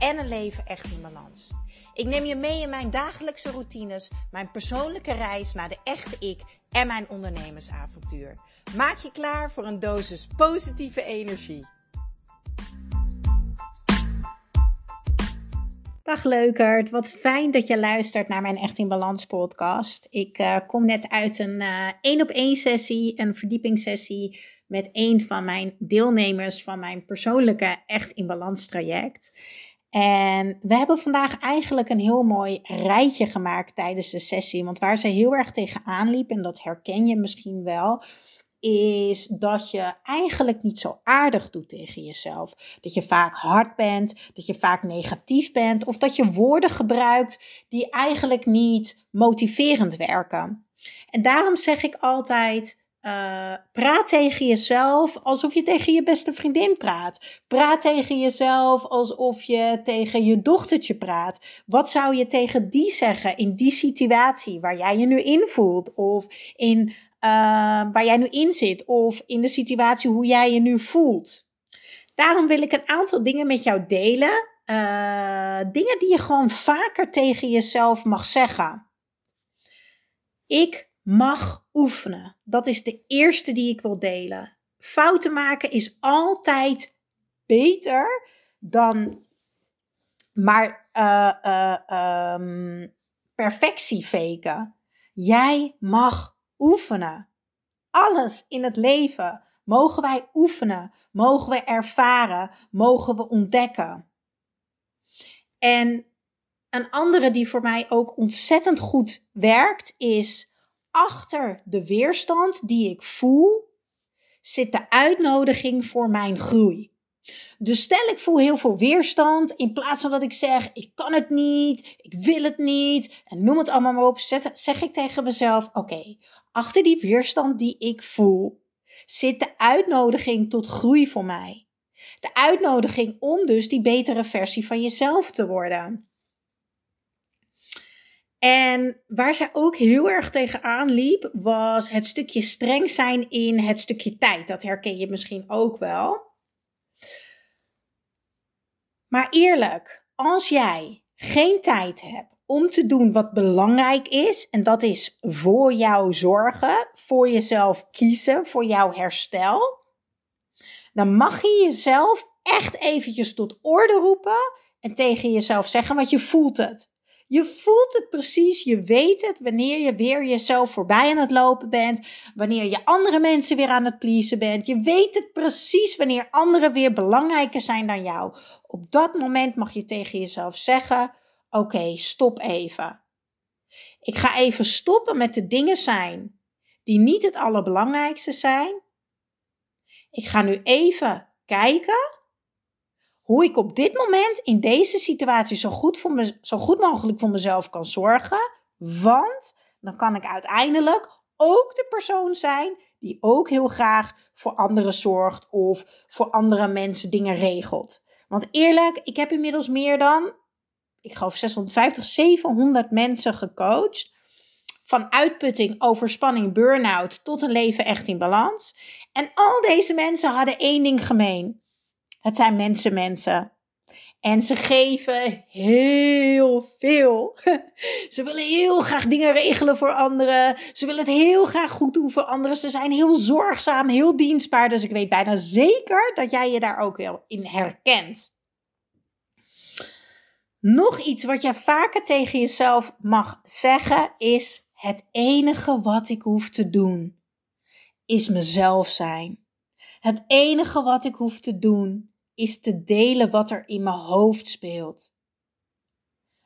en een leven echt in balans. Ik neem je mee in mijn dagelijkse routines, mijn persoonlijke reis naar de echte ik en mijn ondernemersavontuur. Maak je klaar voor een dosis positieve energie. Dag leukert, wat fijn dat je luistert naar mijn Echt in Balans podcast. Ik uh, kom net uit een één op één sessie, een verdiepingssessie met een van mijn deelnemers van mijn persoonlijke Echt in Balans traject. En we hebben vandaag eigenlijk een heel mooi rijtje gemaakt tijdens de sessie. Want waar ze heel erg tegenaan liep, en dat herken je misschien wel, is dat je eigenlijk niet zo aardig doet tegen jezelf. Dat je vaak hard bent, dat je vaak negatief bent, of dat je woorden gebruikt die eigenlijk niet motiverend werken. En daarom zeg ik altijd: uh, praat tegen jezelf alsof je tegen je beste vriendin praat. Praat tegen jezelf alsof je tegen je dochtertje praat. Wat zou je tegen die zeggen in die situatie waar jij je nu in voelt? Of in uh, waar jij nu in zit? Of in de situatie hoe jij je nu voelt? Daarom wil ik een aantal dingen met jou delen. Uh, dingen die je gewoon vaker tegen jezelf mag zeggen. Ik mag oefenen. Dat is de eerste die ik wil delen. Fouten maken is altijd beter dan maar uh, uh, um, perfectie faken. Jij mag oefenen. Alles in het leven mogen wij oefenen, mogen we ervaren, mogen we ontdekken. En een andere die voor mij ook ontzettend goed werkt is achter de weerstand die ik voel zit de uitnodiging voor mijn groei. Dus stel ik voel heel veel weerstand, in plaats van dat ik zeg: ik kan het niet, ik wil het niet, en noem het allemaal maar op, zeg ik tegen mezelf: oké, achter die weerstand die ik voel zit de uitnodiging tot groei voor mij. De uitnodiging om dus die betere versie van jezelf te worden. En waar zij ook heel erg tegenaan liep, was het stukje streng zijn in het stukje tijd. Dat herken je misschien ook wel. Maar eerlijk, als jij geen tijd hebt om te doen wat belangrijk is, en dat is voor jou zorgen, voor jezelf kiezen, voor jouw herstel, dan mag je jezelf echt eventjes tot orde roepen en tegen jezelf zeggen, want je voelt het. Je voelt het precies, je weet het wanneer je weer jezelf voorbij aan het lopen bent, wanneer je andere mensen weer aan het pleasen bent. Je weet het precies wanneer anderen weer belangrijker zijn dan jou. Op dat moment mag je tegen jezelf zeggen: Oké, stop even. Ik ga even stoppen met de dingen zijn die niet het allerbelangrijkste zijn. Ik ga nu even kijken hoe ik op dit moment in deze situatie zo goed, voor me, zo goed mogelijk voor mezelf kan zorgen. Want dan kan ik uiteindelijk ook de persoon zijn die ook heel graag voor anderen zorgt of voor andere mensen dingen regelt. Want eerlijk, ik heb inmiddels meer dan, ik geloof 650, 700 mensen gecoacht. Van uitputting, overspanning, burn-out tot een leven echt in balans. En al deze mensen hadden één ding gemeen. Het zijn mensen, mensen. En ze geven heel veel. Ze willen heel graag dingen regelen voor anderen. Ze willen het heel graag goed doen voor anderen. Ze zijn heel zorgzaam, heel dienstbaar. Dus ik weet bijna zeker dat jij je daar ook wel in herkent. Nog iets wat je vaker tegen jezelf mag zeggen is: het enige wat ik hoef te doen is mezelf zijn. Het enige wat ik hoef te doen is te delen wat er in mijn hoofd speelt.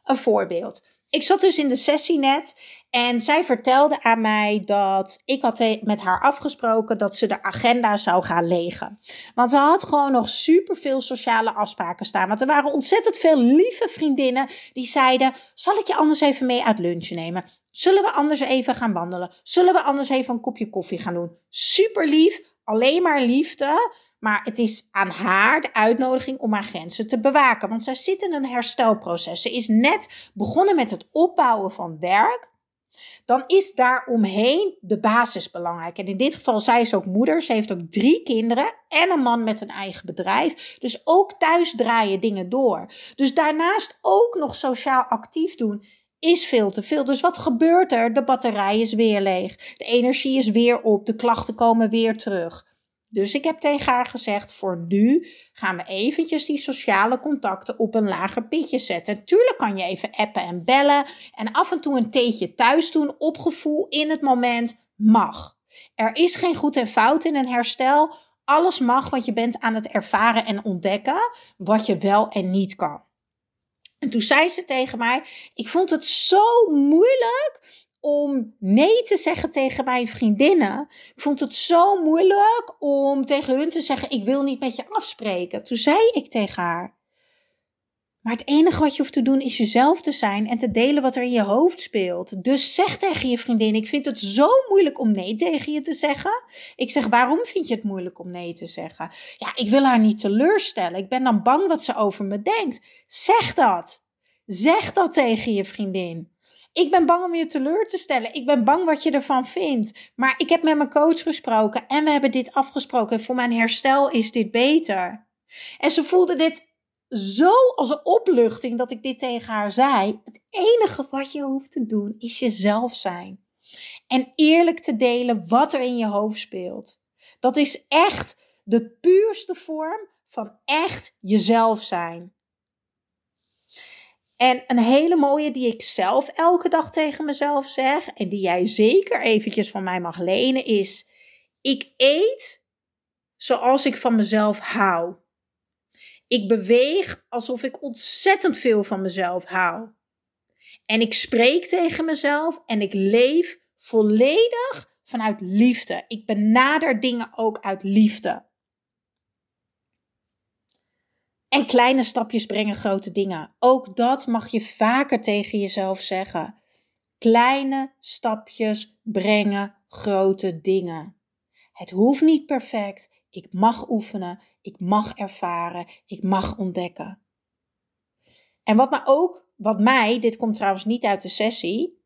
Een voorbeeld. Ik zat dus in de sessie net en zij vertelde aan mij dat ik had met haar afgesproken dat ze de agenda zou gaan legen. Want ze had gewoon nog superveel sociale afspraken staan. Want er waren ontzettend veel lieve vriendinnen die zeiden: Zal ik je anders even mee uit lunch nemen? Zullen we anders even gaan wandelen? Zullen we anders even een kopje koffie gaan doen? Super lief, alleen maar liefde. Maar het is aan haar de uitnodiging om haar grenzen te bewaken. Want zij zit in een herstelproces. Ze is net begonnen met het opbouwen van werk. Dan is daaromheen de basis belangrijk. En in dit geval, zij is ook moeder. Ze heeft ook drie kinderen en een man met een eigen bedrijf. Dus ook thuis draaien dingen door. Dus daarnaast ook nog sociaal actief doen is veel te veel. Dus wat gebeurt er? De batterij is weer leeg. De energie is weer op. De klachten komen weer terug. Dus ik heb tegen haar gezegd: voor nu gaan we eventjes die sociale contacten op een lager pitje zetten. Tuurlijk kan je even appen en bellen en af en toe een theetje thuis doen op gevoel in het moment mag. Er is geen goed en fout in een herstel. Alles mag, want je bent aan het ervaren en ontdekken wat je wel en niet kan. En toen zei ze tegen mij: Ik vond het zo moeilijk om nee te zeggen tegen mijn vriendinnen. Ik vond het zo moeilijk om tegen hun te zeggen: Ik wil niet met je afspreken. Toen zei ik tegen haar: Maar het enige wat je hoeft te doen is jezelf te zijn en te delen wat er in je hoofd speelt. Dus zeg tegen je vriendin: Ik vind het zo moeilijk om nee tegen je te zeggen. Ik zeg: Waarom vind je het moeilijk om nee te zeggen? Ja, ik wil haar niet teleurstellen. Ik ben dan bang wat ze over me denkt. Zeg dat. Zeg dat tegen je vriendin. Ik ben bang om je teleur te stellen. Ik ben bang wat je ervan vindt. Maar ik heb met mijn coach gesproken en we hebben dit afgesproken. Voor mijn herstel is dit beter. En ze voelde dit zo als een opluchting dat ik dit tegen haar zei. Het enige wat je hoeft te doen is jezelf zijn. En eerlijk te delen wat er in je hoofd speelt. Dat is echt de puurste vorm van echt jezelf zijn. En een hele mooie die ik zelf elke dag tegen mezelf zeg en die jij zeker eventjes van mij mag lenen is: ik eet zoals ik van mezelf hou. Ik beweeg alsof ik ontzettend veel van mezelf hou. En ik spreek tegen mezelf en ik leef volledig vanuit liefde. Ik benader dingen ook uit liefde. En kleine stapjes brengen grote dingen. Ook dat mag je vaker tegen jezelf zeggen. Kleine stapjes brengen grote dingen. Het hoeft niet perfect. Ik mag oefenen. Ik mag ervaren. Ik mag ontdekken. En wat, me ook, wat mij, dit komt trouwens niet uit de sessie,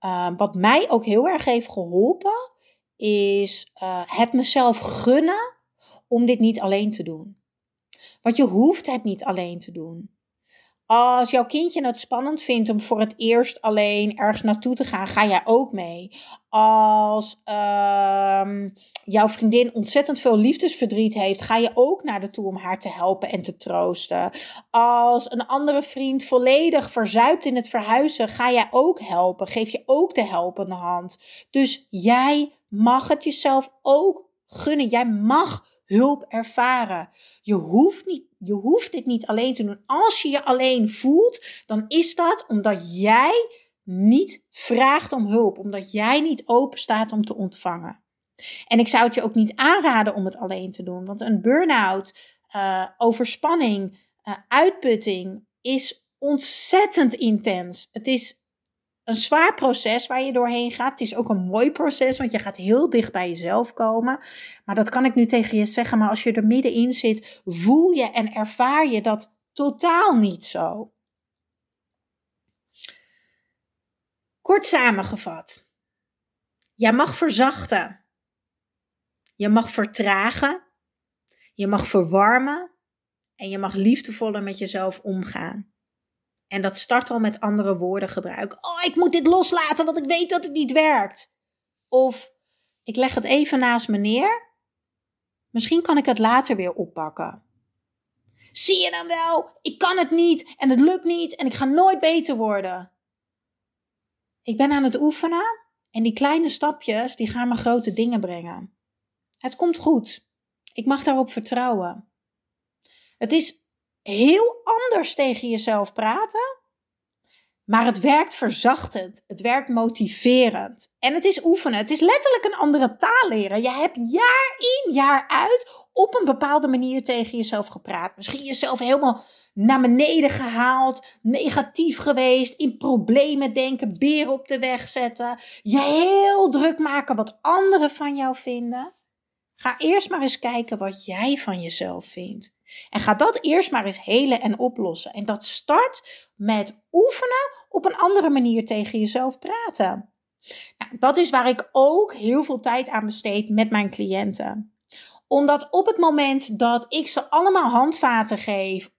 uh, wat mij ook heel erg heeft geholpen, is uh, het mezelf gunnen om dit niet alleen te doen. Want je hoeft het niet alleen te doen. Als jouw kindje het spannend vindt om voor het eerst alleen ergens naartoe te gaan, ga jij ook mee. Als uh, jouw vriendin ontzettend veel liefdesverdriet heeft, ga je ook naar de toe om haar te helpen en te troosten. Als een andere vriend volledig verzuipt in het verhuizen, ga jij ook helpen. Geef je ook de helpende hand. Dus jij mag het jezelf ook gunnen. Jij mag hulp ervaren. Je hoeft, niet, je hoeft dit niet alleen te doen. Als je je alleen voelt, dan is dat omdat jij niet vraagt om hulp, omdat jij niet open staat om te ontvangen. En ik zou het je ook niet aanraden om het alleen te doen, want een burn-out, uh, overspanning, uh, uitputting is ontzettend intens. Het is een zwaar proces waar je doorheen gaat. Het is ook een mooi proces, want je gaat heel dicht bij jezelf komen. Maar dat kan ik nu tegen je zeggen. Maar als je er middenin zit, voel je en ervaar je dat totaal niet zo. Kort samengevat. Jij mag verzachten. Je mag vertragen. Je mag verwarmen. En je mag liefdevoller met jezelf omgaan. En dat start al met andere woorden gebruiken. Oh, ik moet dit loslaten, want ik weet dat het niet werkt. Of ik leg het even naast me neer. Misschien kan ik het later weer oppakken. Zie je dan wel? Ik kan het niet en het lukt niet en ik ga nooit beter worden. Ik ben aan het oefenen en die kleine stapjes die gaan me grote dingen brengen. Het komt goed. Ik mag daarop vertrouwen. Het is heel anders tegen jezelf praten. Maar het werkt verzachtend. Het werkt motiverend. En het is oefenen. Het is letterlijk een andere taal leren. Je hebt jaar in, jaar uit op een bepaalde manier tegen jezelf gepraat. Misschien jezelf helemaal naar beneden gehaald, negatief geweest, in problemen denken, beren op de weg zetten, je heel druk maken wat anderen van jou vinden. Ga eerst maar eens kijken wat jij van jezelf vindt. En ga dat eerst maar eens helen en oplossen. En dat start met oefenen op een andere manier tegen jezelf praten. Nou, dat is waar ik ook heel veel tijd aan besteed met mijn cliënten omdat op het moment dat ik ze allemaal handvaten geef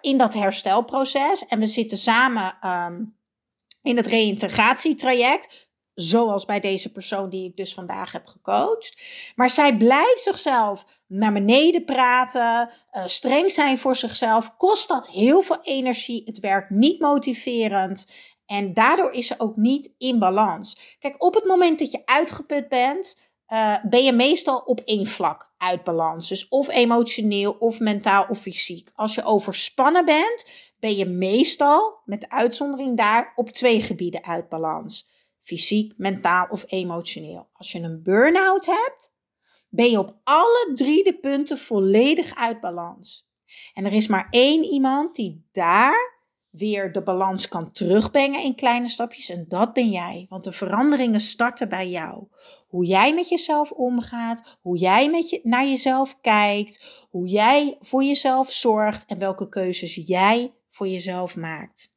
in dat herstelproces en we zitten samen ehm, in het reïntegratietraject, zoals bij deze persoon die ik dus vandaag heb gecoacht, maar zij blijft zichzelf naar beneden praten, uh, streng zijn voor zichzelf, kost dat heel veel energie. Het werkt niet motiverend. En daardoor is ze ook niet in balans. Kijk, op het moment dat je uitgeput bent, uh, ben je meestal op één vlak uit balans. Dus of emotioneel, of mentaal, of fysiek. Als je overspannen bent, ben je meestal, met de uitzondering daar, op twee gebieden uit balans. Fysiek, mentaal of emotioneel. Als je een burn-out hebt, ben je op alle drie de punten volledig uit balans. En er is maar één iemand die daar weer de balans kan terugbrengen in kleine stapjes. En dat ben jij. Want de veranderingen starten bij jou. Hoe jij met jezelf omgaat, hoe jij met je, naar jezelf kijkt, hoe jij voor jezelf zorgt en welke keuzes jij voor jezelf maakt.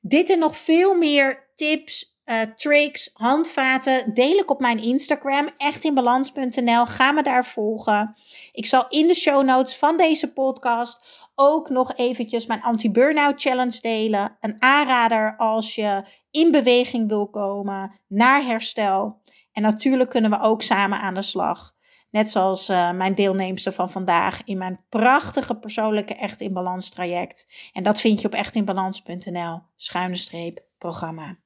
Dit en nog veel meer tips, uh, tricks, handvaten deel ik op mijn Instagram, echtinbalans.nl. Ga me daar volgen. Ik zal in de show notes van deze podcast ook nog eventjes mijn anti-burnout challenge delen. Een aanrader als je in beweging wil komen naar herstel. En natuurlijk kunnen we ook samen aan de slag. Net zoals uh, mijn deelnemster van vandaag in mijn prachtige persoonlijke Echt in Balans traject. En dat vind je op echtinbalans.nl schuine streep programma.